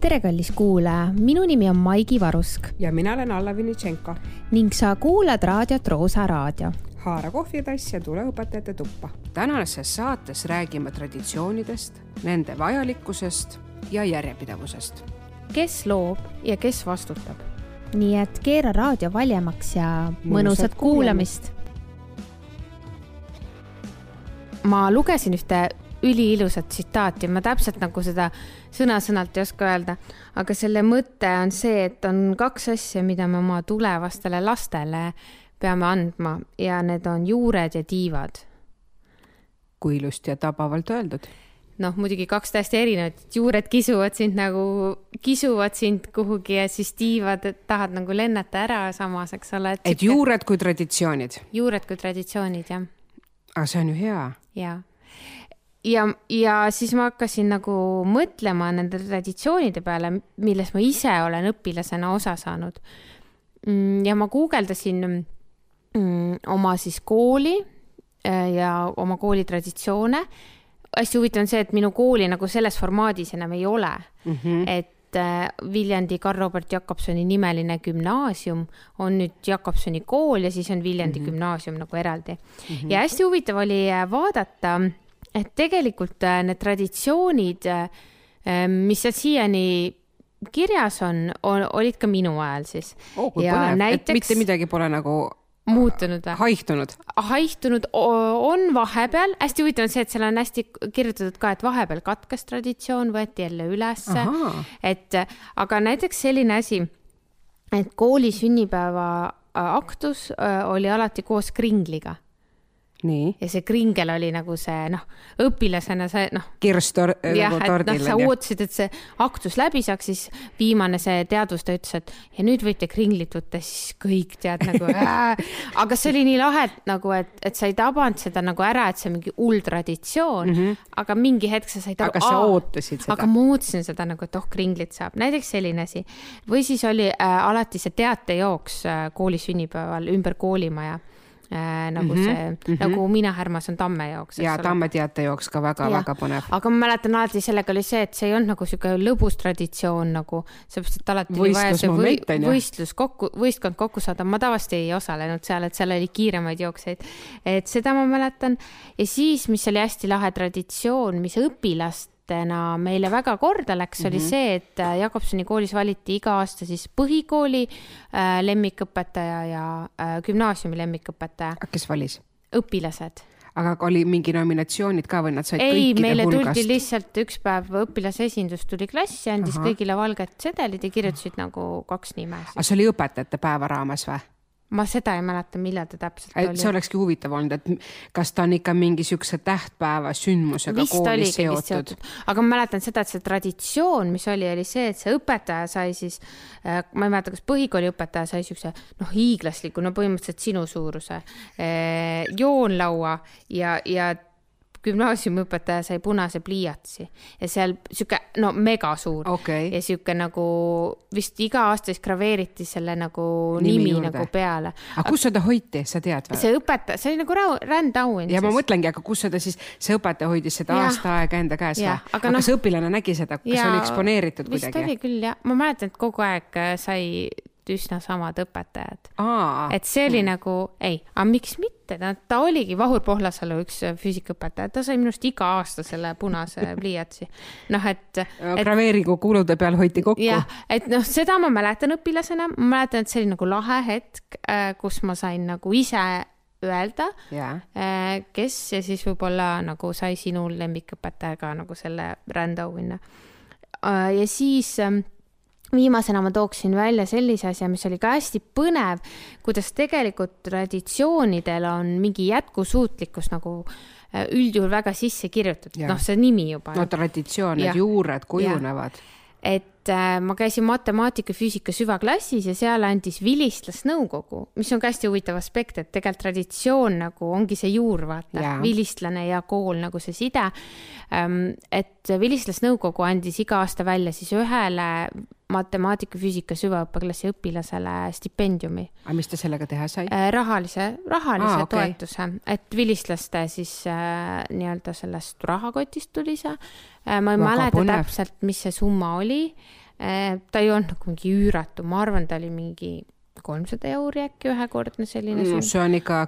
tere, kallis kuulaja, minu nimi on Maigi Varusk ja mina olen Alla Vinitšenko. ning sa kuulad raadiot Roosa Raadio. haara kohvitass ja tule õpetajate tuppa. tänases saates räägime traditsioonidest, nende vajalikkusest ja järjepidevusest. kes loob ja kes vastutab? nii et keera raadio valjemaks ja mõnusat kuulamist. ma lugesin ühte üliilusat tsitaati, ma täpselt nagu seda sõna-sõnalt ei oska öelda, aga selle mõte on see, et on kaks asja, mida me oma tulevastele lastele peame andma ja need on juured ja tiivad. kui ilusti ja tabavalt öeldud. noh, muidugi kaks täiesti erinevat, juured kisuvad sind nagu, kisuvad sind kuhugi ja siis tiivad, et tahad nagu lennata ära samas, eks ole. et, et juured kui traditsioonid. juured kui traditsioonid, jah. aga see on ju hea. jaa ja, ja siis ma hakkasin nagu mõtlema nende traditsioonide peale, millest ma ise olen õpilasena osa saanud. Mm, ja ma guugeldasin mm, oma siis kooli äh, ja oma kooli traditsioone. hästi huvitav on see, et minu kooli nagu selles formaadis enam ei ole mm. -hmm. et äh, Viljandi Karl-Robert Jakobsoni nimeline gümnaasium on nüüd Jakobsoni kool ja siis on Viljandi mm -hmm. gümnaasium nagu eraldi mm. -hmm. ja hästi huvitav oli äh, vaadata et tegelikult äh, need traditsioonid, äh, äh, mis seal siiani kirjas on, on, olid ka minu ajal siis oh,. Näiteks... et mitte midagi pole nagu muutunud või? haihtunud? haihtunud on vahepeal, hästi huvitav on see, et seal on hästi kirjutatud ka, et vahepeal katkes traditsioon, võeti jälle ülesse. et aga näiteks selline asi, et kooli sünnipäeva aktus oli alati koos kringliga ja see kringel oli nagu see noh, õpilasena see noh. kirss tor-, nagu tordil. noh, sa ootasid, et see aktus läbi saaks, siis viimane see teadvustaja ütles, et ja nüüd võite kringlit võtta, siis kõik tead nagu äh. aga see oli nii lahe, et nagu, et, et sa ei tabanud seda nagu ära, et see on mingi hull traditsioon mm, -hmm. aga mingi hetk sa said aru. aga sa ootasid seda? aga ma ootasin seda nagu, et oh, kringlit saab, näiteks selline asi. või siis oli äh, alati see teatejooks äh, kooli sünnipäeval ümber koolimaja äh, nagu mm -hmm, see mm, -hmm. nagu Mina härmasin tammejooks. ja Tamme teatejooks ka väga-väga põnev. aga ma mäletan alati sellega oli see, et see ei olnud nagu sihuke lõbus traditsioon nagu, seepärast et alati oli vaja see või, võistlus kokku, võistkond kokku saada, ma tavaliselt ei osalenud seal, et seal oli kiiremaid jooksjaid. et seda ma mäletan ja siis, mis oli hästi lahe traditsioon, mis õpilast aastatena meile väga korda läks, oli mm -hmm. see, et äh, Jakobsoni koolis valiti iga aasta siis põhikooli äh, lemmikõpetaja ja äh, gümnaasiumi lemmikõpetaja. kes valis? õpilased aga oli mingi nominatsioonid ka või nad said ei, meile hulgast? tuldi lihtsalt üks päev õpilasesindus tuli klassi, andis Aha. kõigile valged sedelid ja kirjutasid nagu kaks nime. aga see oli õpetajate päeva raames või? Ma seda ei mäleta, millal ta täpselt et oli. see olekski huvitav olnud, et kas ta on ikka mingi siukse tähtpäeva sündmusega vist koolis seotud. seotud. aga ma mäletan seda, et see traditsioon, mis oli, oli see, et see õpetaja sai siis, äh, ma ei mäleta, kas põhikooli õpetaja sai siukse noh, hiiglasliku, no põhimõtteliselt sinu suuruse äh, joonlaua ja, ja gümnaasiumiõpetaja sai punase pliiatsi ja seal sihuke no mega suur okay. ja sihuke nagu vist iga aasta siis graveeriti selle nagu nimi, nimi nagu peale. aga kus seda hoiti, sa tead või? see õpetaja, see oli nagu rändauhind. ja siis. ma mõtlengi, aga kus seda siis, see õpetaja hoidis seda ja. aasta aega enda käes või? aga, aga no, kas õpilane nägi seda, kas ja, oli eksponeeritud kuidagi? vist oli küll jah, ma mäletan, et kogu aeg äh, sai üsna samad õpetajad. et see oli mm. nagu, ei, aga miks mitte, ta oligi Vahur Pohlasalu üks füüsikaõpetaja, ta sai minust iga aasta selle punase pliiatsi. noh, et, et. graveeringu kulude peal hoiti kokku. jah, et noh, seda ma mäletan õpilasena, ma mäletan, et see oli nagu lahe hetk, äh, kus ma sain nagu ise öelda yeah., äh, kes ja siis võib-olla nagu sai sinu lemmikõpetajaga nagu selle rändauhinna. Äh, ja siis ähm, viimasena ma tooksin välja sellise asja, mis oli ka hästi põnev, kuidas tegelikult traditsioonidel on mingi jätkusuutlikkus nagu äh, üldjuhul väga sisse kirjutatud, noh, see nimi juba. no traditsioon, need juured kujunevad. et äh, ma käisin matemaatika, füüsika süvaklassis ja seal andis vilistlasnõukogu, mis on ka hästi huvitav aspekt, et tegelikult traditsioon nagu ongi see juur, vaata, vilistlane ja kool nagu see side. Ähm, et vilistlasnõukogu andis iga aasta välja siis ühele matemaatika, füüsika süvaõppeklassi õpilasele stipendiumi. aga mis ta sellega teha sai äh,? rahalise, rahalise ah, okay. toetuse, et vilistlaste siis äh, nii-öelda sellest rahakotist tuli see äh,. ma ei Väga mäleta põnev. täpselt, mis see summa oli ta ei olnud nagu mingi üüratu, ma arvan, ta oli mingi kolmsada euri äkki ühekordne selline mm,. see on ikka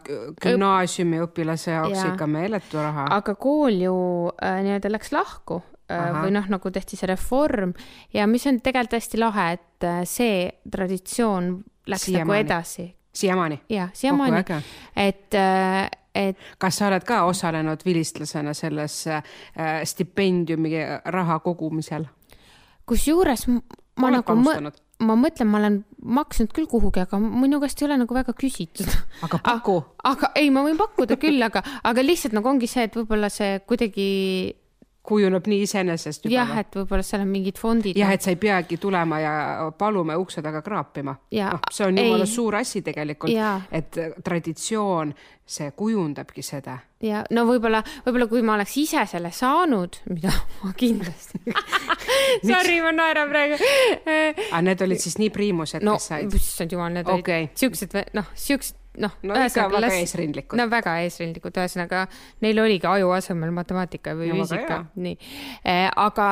gümnaasiumiõpilase jaoks ja. ikka meeletu raha. aga kool ju äh, nii-öelda läks lahku äh, Aha. või noh, nagu tehti see reform ja mis on tegelikult hästi lahe, et äh, see traditsioon läks nagu siiamaani. nagu edasi. siiamaani? jah, siiamaani, et äh, et. kas sa oled ka osalenud vilistlasena selles äh, stipendiumi raha kogumisel? kusjuures ma oled nagu mõ ma mõtlen, ma olen maksnud küll kuhugi, aga minu käest ei ole nagu väga küsitud. aga paku. aga ei, ma võin pakkuda küll, aga, aga lihtsalt nagu ongi see, et võib-olla see kuidagi kujuneb nii iseenesest juba. jah, et võib-olla seal on mingid fondid. jah, et sa ei peagi tulema ja palume ukse taga kraapima. noh, see on jumala suur asi tegelikult, et traditsioon, see kujundabki seda. ja no võib-olla, võib-olla kui ma oleks ise selle saanud, mida ma kindlasti Sorry, ma naeran praegu aga need olid siis nii priimused no,, kes said? issand jumal, need okay. olid siuksed, noh, siuksed noh. no ikka väga las... eesrindlikud. no väga eesrindlikud, ühesõnaga neil oligi aju asemel matemaatika või no, füüsika, nii eh,. aga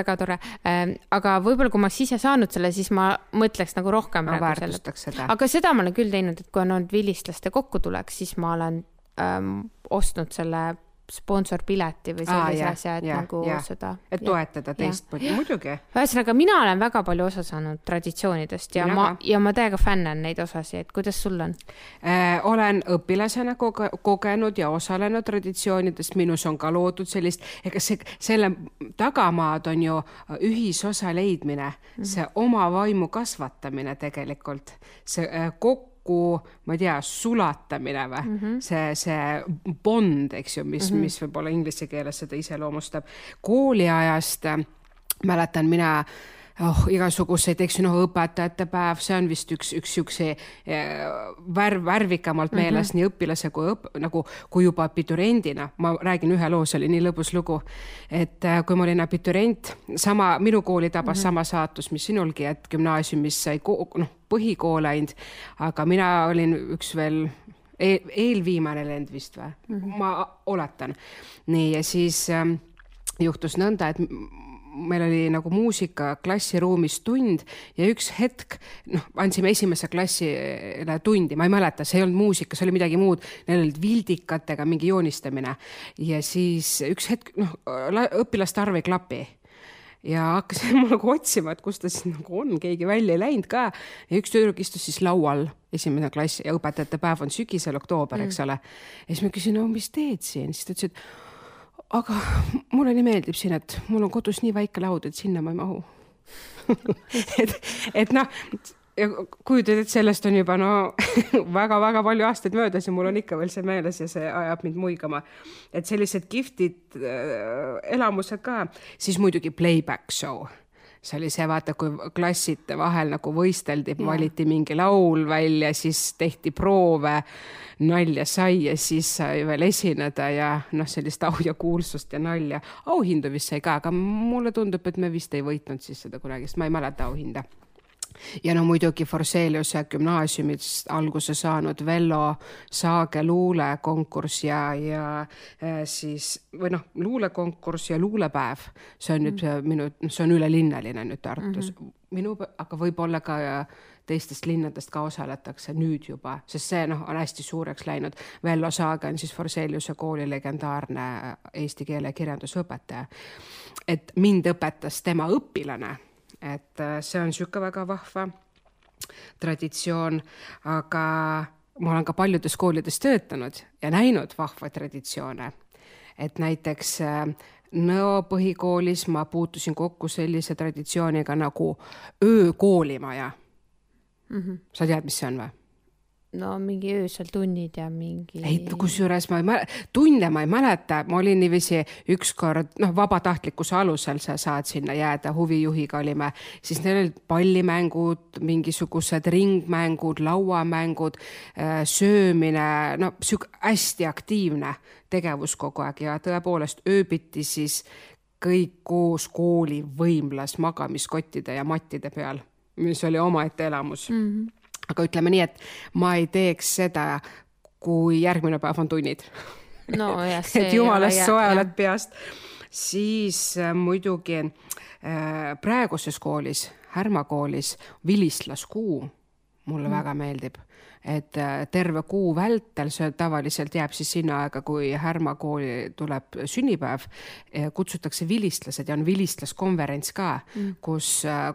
väga tore eh,. aga võib-olla, kui ma oleks ise saanud selle, siis ma mõtleks nagu rohkem no, praegu selle. aga seda ma olen küll teinud, et kui on olnud vilistlaste kokkutulek, siis ma olen ähm, ostnud selle sponsorpileti või sellise Aa, asja, et ja, nagu ja. seda. et toetada teistpidi, muidugi. ühesõnaga, mina olen väga palju osa saanud traditsioonidest ja mina ma, ja ma täiega fännan neid osasid, et kuidas sul on äh,? olen õpilasena koge, kogenud ja osalenud traditsioonidest, minus on ka loodud sellist, ega see, selle tagamaad on ju ühisosa leidmine mm, -hmm. see oma vaimu kasvatamine tegelikult, see äh, kokku kokku, ma ei tea, sulatamine või mm, -hmm. see, see bond, eks ju, mis mm, -hmm. mis võib-olla inglise keeles seda iseloomustab. kooliajast äh, mäletan mina oh, igasuguseid, eks ju, noh, õpetajate päev, see on vist üks, üks siukse äh, värv, värvikamalt meeles mm -hmm. nii õpilase kui õp-, nagu, kui juba abituriendina. ma räägin ühe loo, see oli nii lõbus lugu. et äh, kui ma olin abiturient, sama, minu kooli tabas mm -hmm. sama saatus, mis sinulgi, et gümnaasiumis sai, noh, põhikool ainult, aga mina olin üks veel eel, eelviimane lend vist või mm, -hmm. ma oletan. nii, ja siis äh, juhtus nõnda, et meil oli nagu muusika klassiruumis tund ja üks hetk, noh, andsime esimese klassile tundi, ma ei mäleta, see ei olnud muusika, see oli midagi muud, neil olid vildikatega mingi joonistamine ja siis üks hetk, noh, õpilaste arv ei klapi ja hakkasin ma nagu otsima, et kus ta siis nagu on, keegi välja ei läinud ka. ja üks tüdruk istus siis laual, esimene klass ja õpetajate päev on sügisel, oktoober, eks mm. ole. ja siis ma küsin, no mis teed siin, siis ta ütles, et aga mulle nii meeldib siin, et mul on kodus nii väike laud, et sinna ma ei mahu. Et, et noh, kujutad, et sellest on juba no väga-väga palju aastaid möödas ja mul on ikka veel see meeles ja see ajab mind muigama. et sellised kihvtid äh, elamused ka, siis muidugi playback show see oli see, vaata, kui klasside vahel nagu võisteldi, valiti mingi laul välja, siis tehti proove, nalja sai ja siis sai veel esineda ja noh, sellist au ja kuulsust ja nalja. auhindu vist sai ka, aga mulle tundub, et me vist ei võitnud siis seda kunagi, sest ma ei mäleta auhinda ja no muidugi Forseliuse gümnaasiumist alguse saanud Vello Saage luulekonkurss ja, ja äh, siis või noh, luulekonkurss ja luulepäev, see on nüüd mm minu, see on ülelinnaline nüüd Tartus mm. -hmm. minu, aga võib-olla ka teistest linnadest ka osaletakse nüüd juba, sest see noh, on hästi suureks läinud. Vello Saage on siis Forseliuse kooli legendaarne eesti keele ja kirjanduse õpetaja. et mind õpetas tema õpilane et äh, see on niisugune väga vahva traditsioon, aga ma olen ka paljudes koolides töötanud ja näinud vahvaid traditsioone. et näiteks äh, Nõo põhikoolis ma puutusin kokku sellise traditsiooniga nagu öökoolimaja mm. -hmm. sa tead, mis see on või? No mingi öösel tunnid ja mingi. ei, kusjuures ma ei mäleta, tunde ma ei mäleta, ma olin niiviisi ükskord noh, vabatahtlikkuse alusel sa saad sinna jääda, huvijuhiga olime, siis neil olid pallimängud, mingisugused ringmängud, lauamängud, äh, söömine, no sihuke hästi aktiivne tegevus kogu aeg ja tõepoolest ööbiti siis kõik koos kooli võimlas magamiskottide ja mattide peal, mis oli omaette elamus mm. -hmm aga ütleme nii, et ma ei teeks seda, kui järgmine päev on tunnid no et jumalast soe oled peast, siis äh, muidugi äh, praeguses koolis Härma koolis vilistlaskuu, mulle mm. väga meeldib et äh, terve kuu vältel, see tavaliselt jääb siis sinna aega, kui Härma kooli tuleb sünnipäev, kutsutakse vilistlased ja on vilistlaskonverents ka mm., kus äh,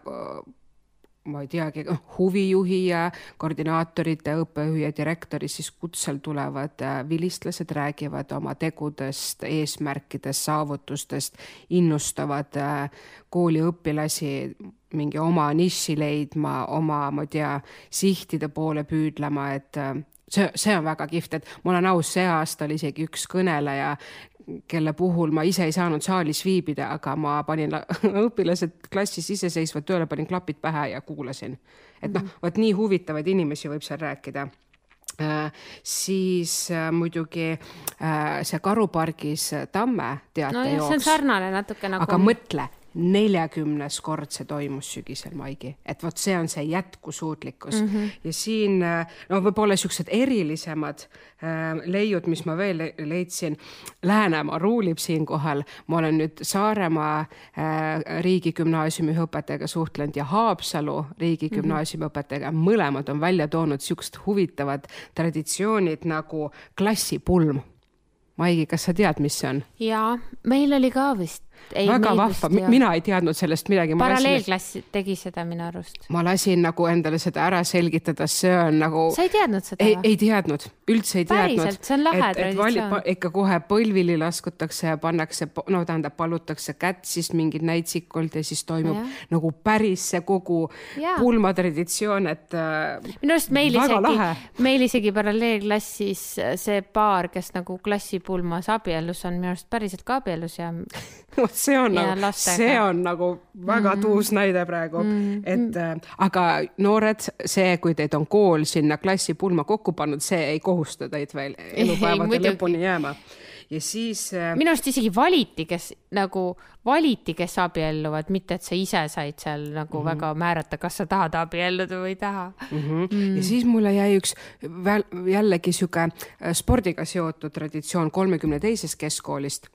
ma ei teagi, huvijuhi ja koordinaatorite, õppejuhi ja direktori siis kutsel tulevad äh, vilistlased, räägivad oma tegudest, eesmärkidest, saavutustest, innustavad kooliõpilasi mingi oma niši leidma, oma, ma ei tea, sihtide poole püüdlema, et äh, see, see on väga kihvt, et ma olen aus, see aasta oli isegi üks kõneleja, kelle puhul ma ise ei saanud saalis viibida, aga ma panin õpilased klassis iseseisvalt tööle, panin klapid pähe ja kuulasin. et noh, mhm. vot nii huvitavaid inimesi võib seal rääkida Äh, siis äh, muidugi äh, see Karupargis Tamme teatejooks no,. see on sarnane natuke nagu. aga mõtle, neljakümnes kord see toimus sügisel, Maigi, et vot see on see jätkusuutlikkus mm -hmm. ja siin no võib-olla siuksed erilisemad äh, leiud, mis ma veel leidsin. Läänemaa ruulib siinkohal, ma olen nüüd Saaremaa äh, riigigümnaasiumi õpetajaga suhtlenud ja Haapsalu riigigümnaasiumi õpetajaga, mõlemad on välja toonud siuksed huvitavad traditsioonid nagu klassipulm Maigi, kas sa tead, mis see on? jaa, meil oli ka vist ei, väga vahva, mina ei teadnud sellest midagi. paralleelklass tegi seda minu arust. ma lasin nagu endale seda ära selgitada, see on nagu. sa ei teadnud seda? ei, ei teadnud, üldse ei Päriselt, teadnud. see on lahe traditsioon. ikka kohe põlvili laskutakse ja pannakse, no tähendab, palutakse kätt siis mingid näitsikult ja siis toimub ja. nagu päris see kogu pulmatraditsioon, et. Äh, minu arust meil isegi, meil isegi paralleelklassis see paar, kes nagu klassipulmas abiellus, on minu arust päriselt ka abiellus ja vot see on ja nagu, see on nagu väga mm tuus näide praegu mm, et äh, aga noored, see, kui teid on kool sinna klassipulma kokku pannud, see ei kohusta teid veel elupäevade lõpuni jääma ja siis äh.... minu arust isegi valiti, kes nagu valiti, kes abielluvad, mitte et sa ise said seal nagu mm -hmm. väga määrata, kas sa tahad abielluda või ei taha mm. -hmm. Mm. ja siis mulle jäi üks jällegi sihuke äh, spordiga seotud traditsioon kolmekümne teisest keskkoolist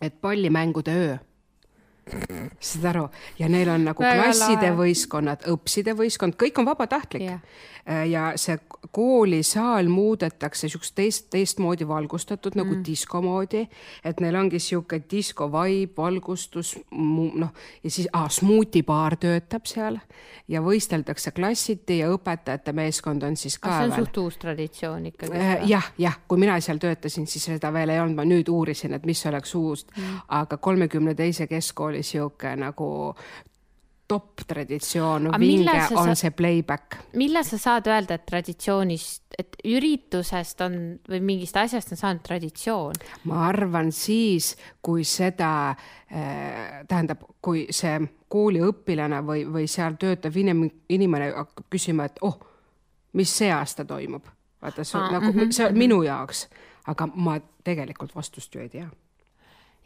et pallimängude öö saad aru, ja neil on nagu Väga klasside lahe. võistkonnad, õpside võistkond, kõik on vabatahtlik yeah. Äh, ja see koolisaal muudetakse siukest teist, teistmoodi valgustatud nagu mm. disko moodi. et neil ongi sihuke disko vibe, valgustus, noh ja siis ah, smuutibaar töötab seal ja võisteldakse klassiti ja õpetajate meeskond on siis ka. see on suht uus traditsioon ikkagi äh,. jah, jah, kui mina seal töötasin, siis seda veel ei olnud, ma nüüd uurisin, et mis oleks uus mm., aga kolmekümne teise keskkooli sihuke nagu top traditsioon, vinge on see playback. millal sa saad öelda, et traditsioonist, et üritusest on või mingist asjast on saanud traditsioon? ma arvan siis, kui seda äh,, tähendab, kui see kooliõpilane või, või seal töötav inim, inimene hakkab küsima, et oh, mis see aasta toimub. vaata, see on ah, nagu mm, -hmm. see on minu jaoks, aga ma tegelikult vastust ju ei tea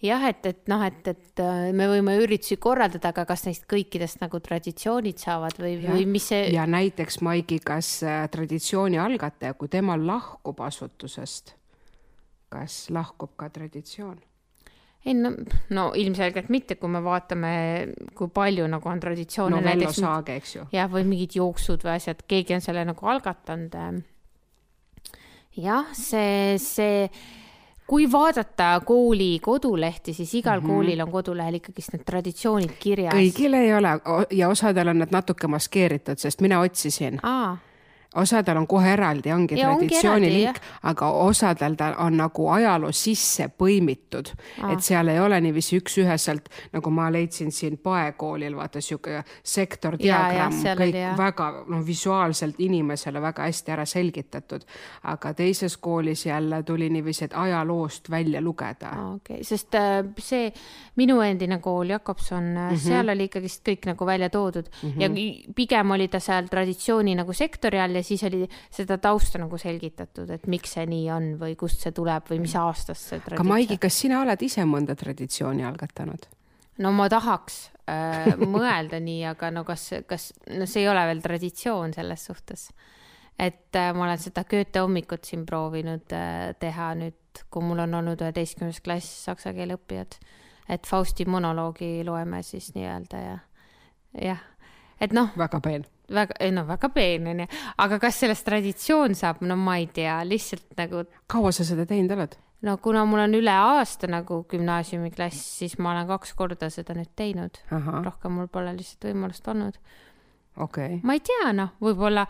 jah, et, et noh, et, et äh, me võime üritusi korraldada, aga kas neist kõikidest nagu traditsioonid saavad või, või mis see. ja näiteks Maigi, kas äh, traditsiooni algataja, kui tema lahkub asutusest, kas lahkub ka traditsioon? ei no, no ilmselgelt mitte, kui me vaatame, kui palju nagu on traditsioone no,. Vello Saage, eks ju. jah, või mingid jooksud või asjad, keegi on selle nagu algatanud. jah, see, see kui vaadata kooli kodulehti, siis igal mm -hmm. koolil on kodulehel ikkagist need traditsioonid kirjas. kõigil ei ole ja osadel on need natuke maskeeritud, sest mina otsisin. aa osadel on kohe eraldi, ongi ja traditsioonilink, aga osadel ta on nagu ajaloo sisse põimitud, et seal ei ole niiviisi üks-üheselt, nagu ma leidsin siin Paekoolil, vaata sihuke sektor diagramm, kõik oli, väga noh, visuaalselt inimesele väga hästi ära selgitatud. aga teises koolis jälle tuli niiviisi, et ajaloost välja lugeda. okei okay., sest äh, see minu endine kool Jakobson mm, -hmm. seal oli ikkagist kõik nagu välja toodud mm -hmm. ja pigem oli ta seal traditsiooni nagu sektori all ja siis oli seda tausta nagu selgitatud, et miks see nii on või kust see tuleb või mis aastast see traditsioon. aga Maigi, kas sina oled ise mõnda traditsiooni algatanud? no ma tahaks äh, mõelda nii, aga no kas, kas, no see ei ole veel traditsioon selles suhtes. et äh, ma olen seda Goethe hommikut siin proovinud äh, teha nüüd, kui mul on olnud üheteistkümnes klass saksa keele õppijad, et Fausti monoloogi loeme siis nii-öelda ja jah et noh, väga peen. väga, ei no väga peen onju, aga kas sellest traditsioon saab, no ma ei tea, lihtsalt nagu kaua sa seda teinud oled? no kuna mul on üle aasta nagu gümnaasiumiklass, siis ma olen kaks korda seda nüüd teinud. rohkem mul pole lihtsalt võimalust olnud. okei. ma ei tea, noh, võib-olla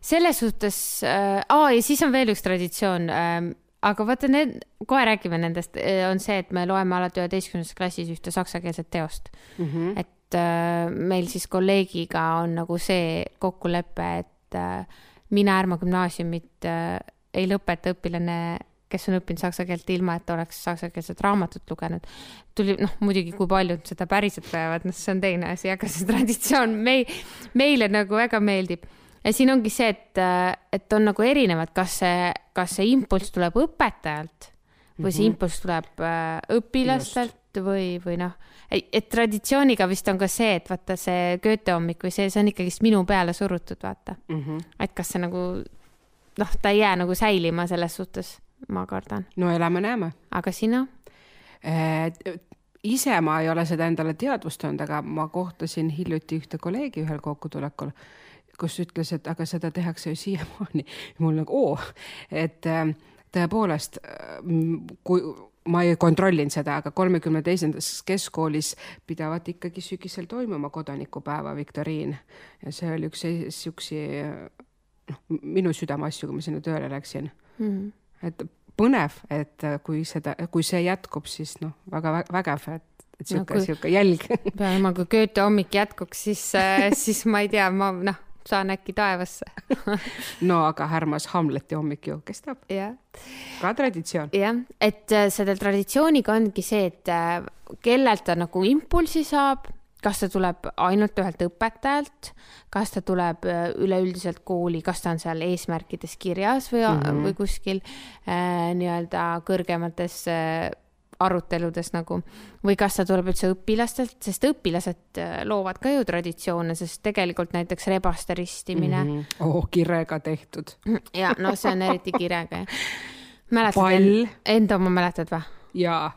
selles suhtes äh,, aa ja siis on veel üks traditsioon äh,, aga vaata need, kohe räägime nendest, on see, et me loeme alati üheteistkümnendas klassis ühte saksakeelset teost. Mhm. et äh, meil siis kolleegiga on nagu see kokkulepe, et äh, mina Ärma gümnaasiumit äh, ei lõpeta õpilane, kes on õppinud saksa keelt ilma, et oleks saksakeelset raamatut lugenud. tuli, noh muidugi, kui paljud seda päriselt teevad, noh, see on teine asi, aga see traditsioon mei-, meile nagu väga meeldib. ja siin ongi see, et, et on nagu erinevad, kas see, kas see impulss tuleb õpetajalt või see impulss tuleb äh, õpilastelt või, või noh, et traditsiooniga vist on ka see, et vaata see Goethe hommik või see, see on ikkagist minu peale surutud, vaata. Mhm. et kas see nagu noh, ta ei jää nagu säilima selles suhtes, ma kardan, no elame-näeme. aga sina? ise ma ei ole seda endale teadvustanud, aga ma kohtasin hiljuti ühte kolleegi ühel kokkutulekul, kus ütles, et aga seda tehakse ju siiamaani. mul nagu oo, et äh, tõepoolest, kui ma ei kontrollinud seda, aga kolmekümne teisendas keskkoolis pidavat ikkagi sügisel toimuma kodanikupäeva viktoriin ja see oli üks siuksi noh, minu südameasju, kui ma sinna tööle läksin Mm. et põnev, et kui seda, kui see jätkub, siis noh, väga vä- vägev, et, et sihuke No sihuke jälg. peale jumal, kui Goethe hommik jätkuks, siis, siis ma ei tea, ma noh, saan äkki taevasse. no aga härmas Hamleti hommik ju kestab, ka traditsioon. jah, et äh, selle traditsiooniga ongi see, et äh, kellelt ta nagu impulsi saab, kas ta tuleb ainult ühelt õpetajalt, kas ta tuleb äh, üleüldiselt kooli, kas ta on seal eesmärkides kirjas või mm. -hmm. või kuskil äh, nii-öelda kõrgemates äh, aruteludes nagu või kas ta tuleb üldse õpilastelt, sest õpilased äh, loovad ka ju traditsioone, sest tegelikult näiteks rebaste ristimine mm -hmm. oh, kirega tehtud. ja no see on eriti kirega jah. mäletad Pall. enda oma mäletad või? jaa,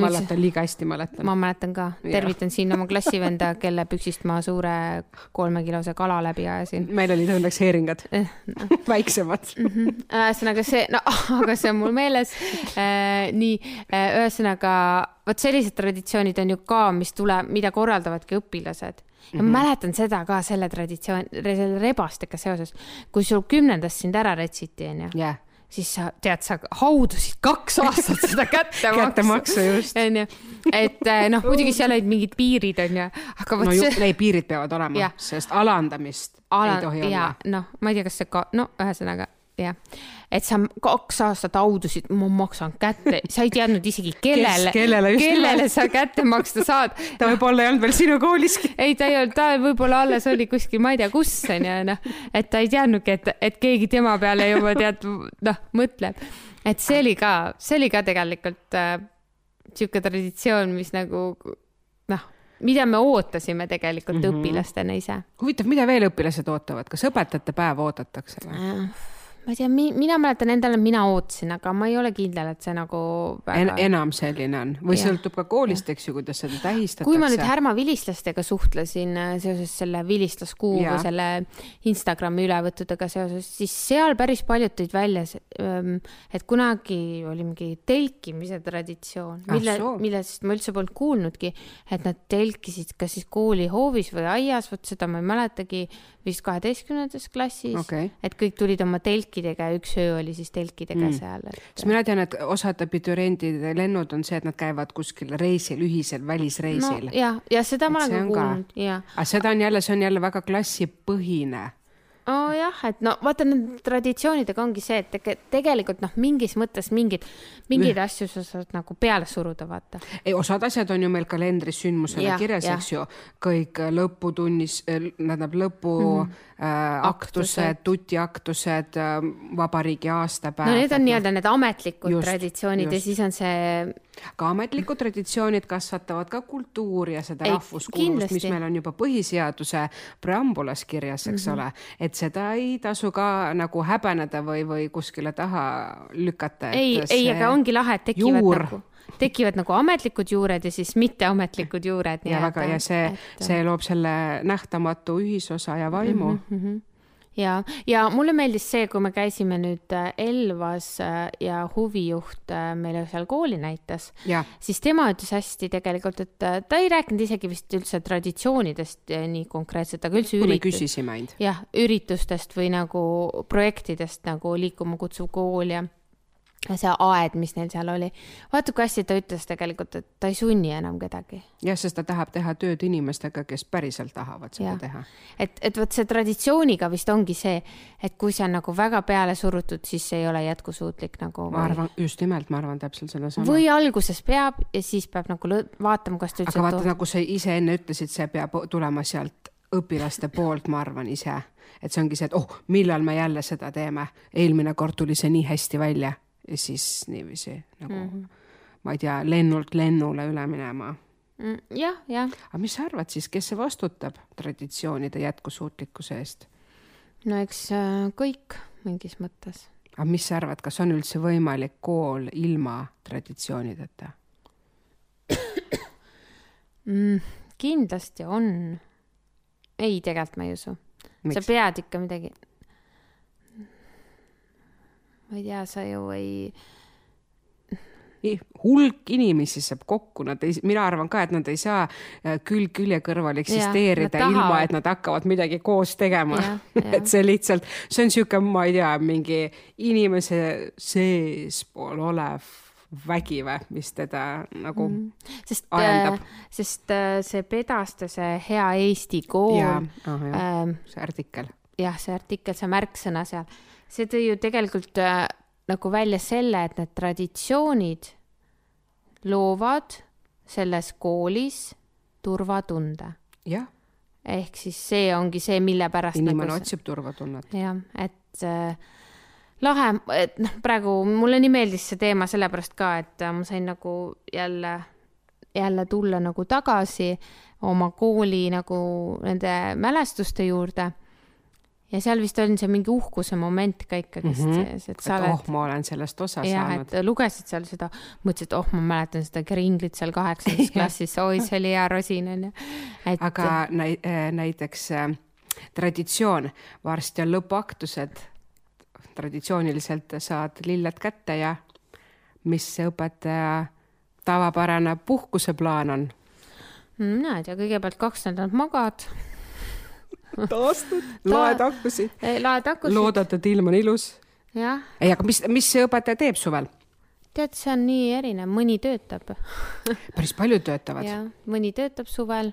mäletan, liiga hästi mäletan. ma mäletan ka, tervitan siin oma klassivenda, kelle püksist ma suure kolmekilose kala läbi ajasin. meil olid õnneks heeringad, Eh, väiksemad. ühesõnaga see, no aga see on mul meeles äh,. nii, ühesõnaga vot sellised traditsioonid on ju ka, mis tuleb, mida korraldavadki õpilased. ja ma mäletan seda ka selle traditsioon, selle rebastega seoses, kui sul kümnendas sind ära retsiti, onju, jah, siis sa tead, sa haudusid kaks aastat seda kättemaksu. kättemaksu just. onju, et eh, noh, muidugi seal olid mingid piirid onju, aga vot no see need piirid peavad olema sest alandamist Ala, ei tohi ja olla. noh, ma ei tea, kas see ka, no ühesõnaga jah, et sa kaks aastat haudusid, ma maksan kätte, sa ei teadnud isegi kellele, kellele kellele sa kätte maksta saad. ta võib-olla ei olnud veel sinu kooliski. ei, ta ei olnud, ta võib-olla alles oli kuskil, ma ei tea, kus onju, noh, et ta ei teadnudki, et, et keegi tema peale juba tead, noh, mõtleb. et see oli ka, see oli ka tegelikult äh, sihuke traditsioon, mis nagu noh, mida me ootasime tegelikult mm. -hmm. õpilastena ise huvitav, mida veel õpilased ootavad, kas õpetajate päeva oodatakse või? Ma ei tea, mina mäletan endale, mina ootasin, aga ma ei ole kindel, et see nagu En, väga... enam selline on või Jah. sõltub ka koolist, eks ju, kuidas seda tähistatakse. kui ma nüüd Härma vilistlastega suhtlesin äh, seoses selle vilistlaskuu Jaa. või selle Instagrami ülevõttudega seoses, siis seal päris paljud tõid välja, et kunagi oli mingi telkimise traditsioon, Ah mille soo., millest ma üldse polnud kuulnudki, et nad telkisid kas siis kooli hoovis või aias, vot seda ma ei mäletagi, vist kaheteistkümnendas klassis okei, et kõik tulid oma telkidega ja üks öö oli siis telkidega mm. seal, et sest mina tean, et osad abituriendide lennud on see, et nad käivad kuskil reisil, ühisel välisreisil no,. ja, ja seda ma Et see olen ka- kuulnud ja aga seda on jälle, see on jälle väga klassipõhine. Oh, jah, et no vaata nende traditsioonidega ongi see, et tege, tegelikult noh, mingis mõttes mingid, mingeid asju sa saad nagu peale suruda, vaata. ei, osad asjad on ju meil kalendris sündmusena kirjas, eks ju, kõik lõputunnis, tähendab lõpu mm -hmm. äh, aktused Aktused., tutiaktused äh,, vabariigi aastapäev. no need on nii-öelda need ametlikud Just, traditsioonid ja just. siis on see, ka ametlikud traditsioonid kasvatavad ka kultuuri ja seda rahvuskuuluvust, mis meil on juba põhiseaduse preambulas kirjas, eks mm -hmm. ole, et seda ei tasu ka nagu häbeneda või, või kuskile taha lükata. ei, ei, aga ongi lahe, et tekivad juur nagu tekivad nagu ametlikud juured ja siis mitteametlikud juured. ja väga ja see et..., see loob selle nähtamatu ühisosa ja vaimu mm. -hmm ja, ja mulle meeldis see, kui me käisime nüüd äh, Elvas äh, ja huvijuht äh, meile seal kooli näitas, siis tema ütles hästi tegelikult, et ta ei rääkinud isegi vist üldse traditsioonidest nii konkreetselt, aga üldse üritus... jah, üritustest või nagu projektidest nagu Liikuma kutsuv kool ja see aed, mis neil seal oli. vaata, kui hästi ta ütles tegelikult, et ta ei sunni enam kedagi. jah, sest ta tahab teha tööd inimestega, kes päriselt tahavad seda ja. teha. et, et vot see traditsiooniga vist ongi see, et kui see on nagu väga peale surutud, siis see ei ole jätkusuutlik nagu. ma arvan, just nimelt, ma arvan täpselt sedasama. või alguses peab ja siis peab nagu vaatama, kas ta üldse. aga vaata, nagu sa ise enne ütlesid, see peab tulema sealt õpilaste poolt, ma arvan ise, et see ongi see, et oh, millal me jälle seda teeme, eelmine kord tuli see nii hästi välja ja siis niiviisi nagu mm, -hmm. ma ei tea, lennult lennule üle minema mm,. jah, jah. aga mis sa arvad siis, kes see vastutab traditsioonide jätkusuutlikkuse eest? no eks äh, kõik mingis mõttes. aga mis sa arvad, kas on üldse võimalik kool ilma traditsioonideta mm,? kindlasti on. ei, tegelikult ma ei usu. sa pead ikka midagi ma ei tea, sa ju ei hulk inimesi saab kokku, nad ei, mina arvan ka, et nad ei saa äh, külg külje kõrval eksisteerida ja, ilma, et nad hakkavad midagi koos tegema. et see lihtsalt, see on niisugune, ma ei tea, mingi inimese seespool olev vägi või, mis teda nagu mm. sest, ajendab. Äh, sest äh, see Pedaste, see Hea Eesti kool. Äh, see artikkel. jah, see artikkel, see märksõna seal see tõi ju tegelikult äh, nagu välja selle, et need traditsioonid loovad selles koolis turvatunde. jah. ehk siis see ongi see, mille pärast. inimene nagu otsib turvatunnet. jah, et äh, lahe, et noh, praegu mulle nii meeldis see teema sellepärast ka, et äh, ma sain nagu jälle, jälle tulla nagu tagasi oma kooli nagu nende mälestuste juurde ja seal vist on see mingi uhkuse moment ka ikkagist mm -hmm. sees, et sa et oled. oh, ma olen sellest osa ja, saanud. et lugesid seal seda, mõtlesid, et oh, ma mäletan seda kringlit seal kaheksandas klassis, oi, see oli hea rosin onju. aga näi, äh, näiteks äh, traditsioon, varsti on lõpuaktused. traditsiooniliselt saad lilled kätte ja mis õpetaja tavapärane puhkuseplaan on? mina ei tea, kõigepealt kaks nädalat magad taastud Ta..., laed hakkusid. laed hakkusid. loodad, et ilm on ilus. ei, aga mis, mis see õpetaja teeb suvel? tead, see on nii erinev, mõni töötab päris paljud töötavad. mõni töötab suvel,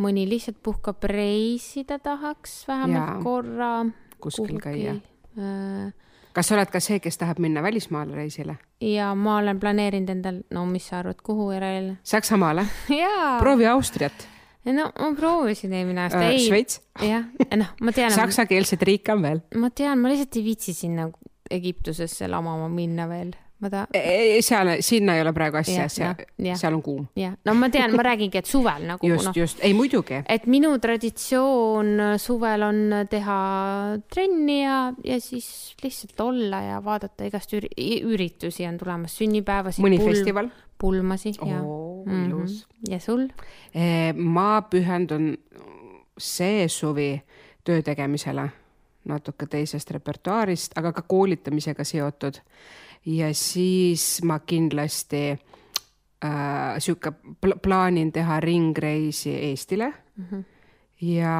mõni lihtsalt puhkab, reisida tahaks vähemalt ja. korra. kuskil käia äh, kas sa oled ka see, kes tahab minna välismaale reisile? ja ma olen planeerinud endal, no mis sa arvad, kuhu järel? Saksamaale? proovi Austriat no ma proovisin eelmine aasta äh,. Šveits? jah, noh, ma tean. saksakeelseid riike on veel. ma tean, ma lihtsalt ei viitsi sinna Egiptusesse lamama minna veel ma ta-. seal, sinna ei ole praegu asja, seal, seal on kuum. jah, no ma tean, ma räägingi, et suvel nagu. just no,, just, ei muidugi. et minu traditsioon suvel on teha trenni ja, ja siis lihtsalt olla ja vaadata igast üri, üritusi on tulemas, sünnipäevasid. mõni pulm, festival? pulmasid ja oh,. ilus mm. -hmm. ja sul? Eh, ma pühendun see suvi töö tegemisele natuke teisest repertuaarist, aga ka koolitamisega seotud ja siis ma kindlasti äh, sihuke pl plaanin teha ringreisi Eestile mm. -hmm ja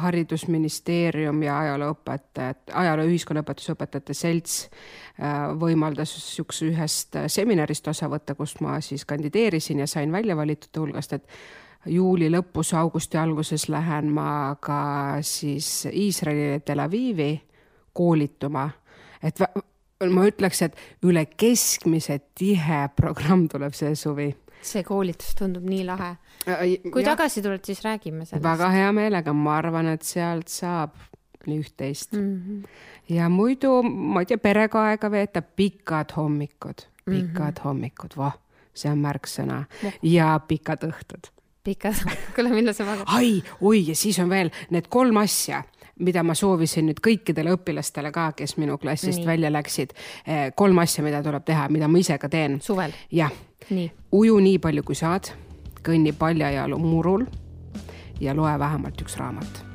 Haridusministeerium ja ajalooõpetajad, ajaloo ühiskonnaõpetuse õpetajate selts äh, võimaldas niisuguse ühest seminarist osa võtta, kus ma siis kandideerisin ja sain välja valitute hulgast, et juuli lõpus, augusti alguses lähen ma ka siis Iisraeli Tel Avivi koolituma, et ma ütleks, et üle keskmise tihe programm tuleb see suvi. See koolitus tundub nii lahe. kui ja. tagasi tuled, siis räägime sellest. väga hea meelega, ma arvan, et sealt saab üht-teist mm. -hmm. ja muidu, ma ei tea, perega aega veeta, pikad hommikud, pikad mm -hmm. hommikud, voh, see on märksõna ja pikad õhtud pikad, kuule, millal sa magad? ai, oi, ja siis on veel need kolm asja mida ma soovisin nüüd kõikidele õpilastele ka, kes minu klassist nii. välja läksid. Eh, kolm asja, mida tuleb teha, mida ma ise ka teen. suvel? jah. uju nii palju, kui saad, kõnni paljajalu murul ja loe vähemalt üks raamat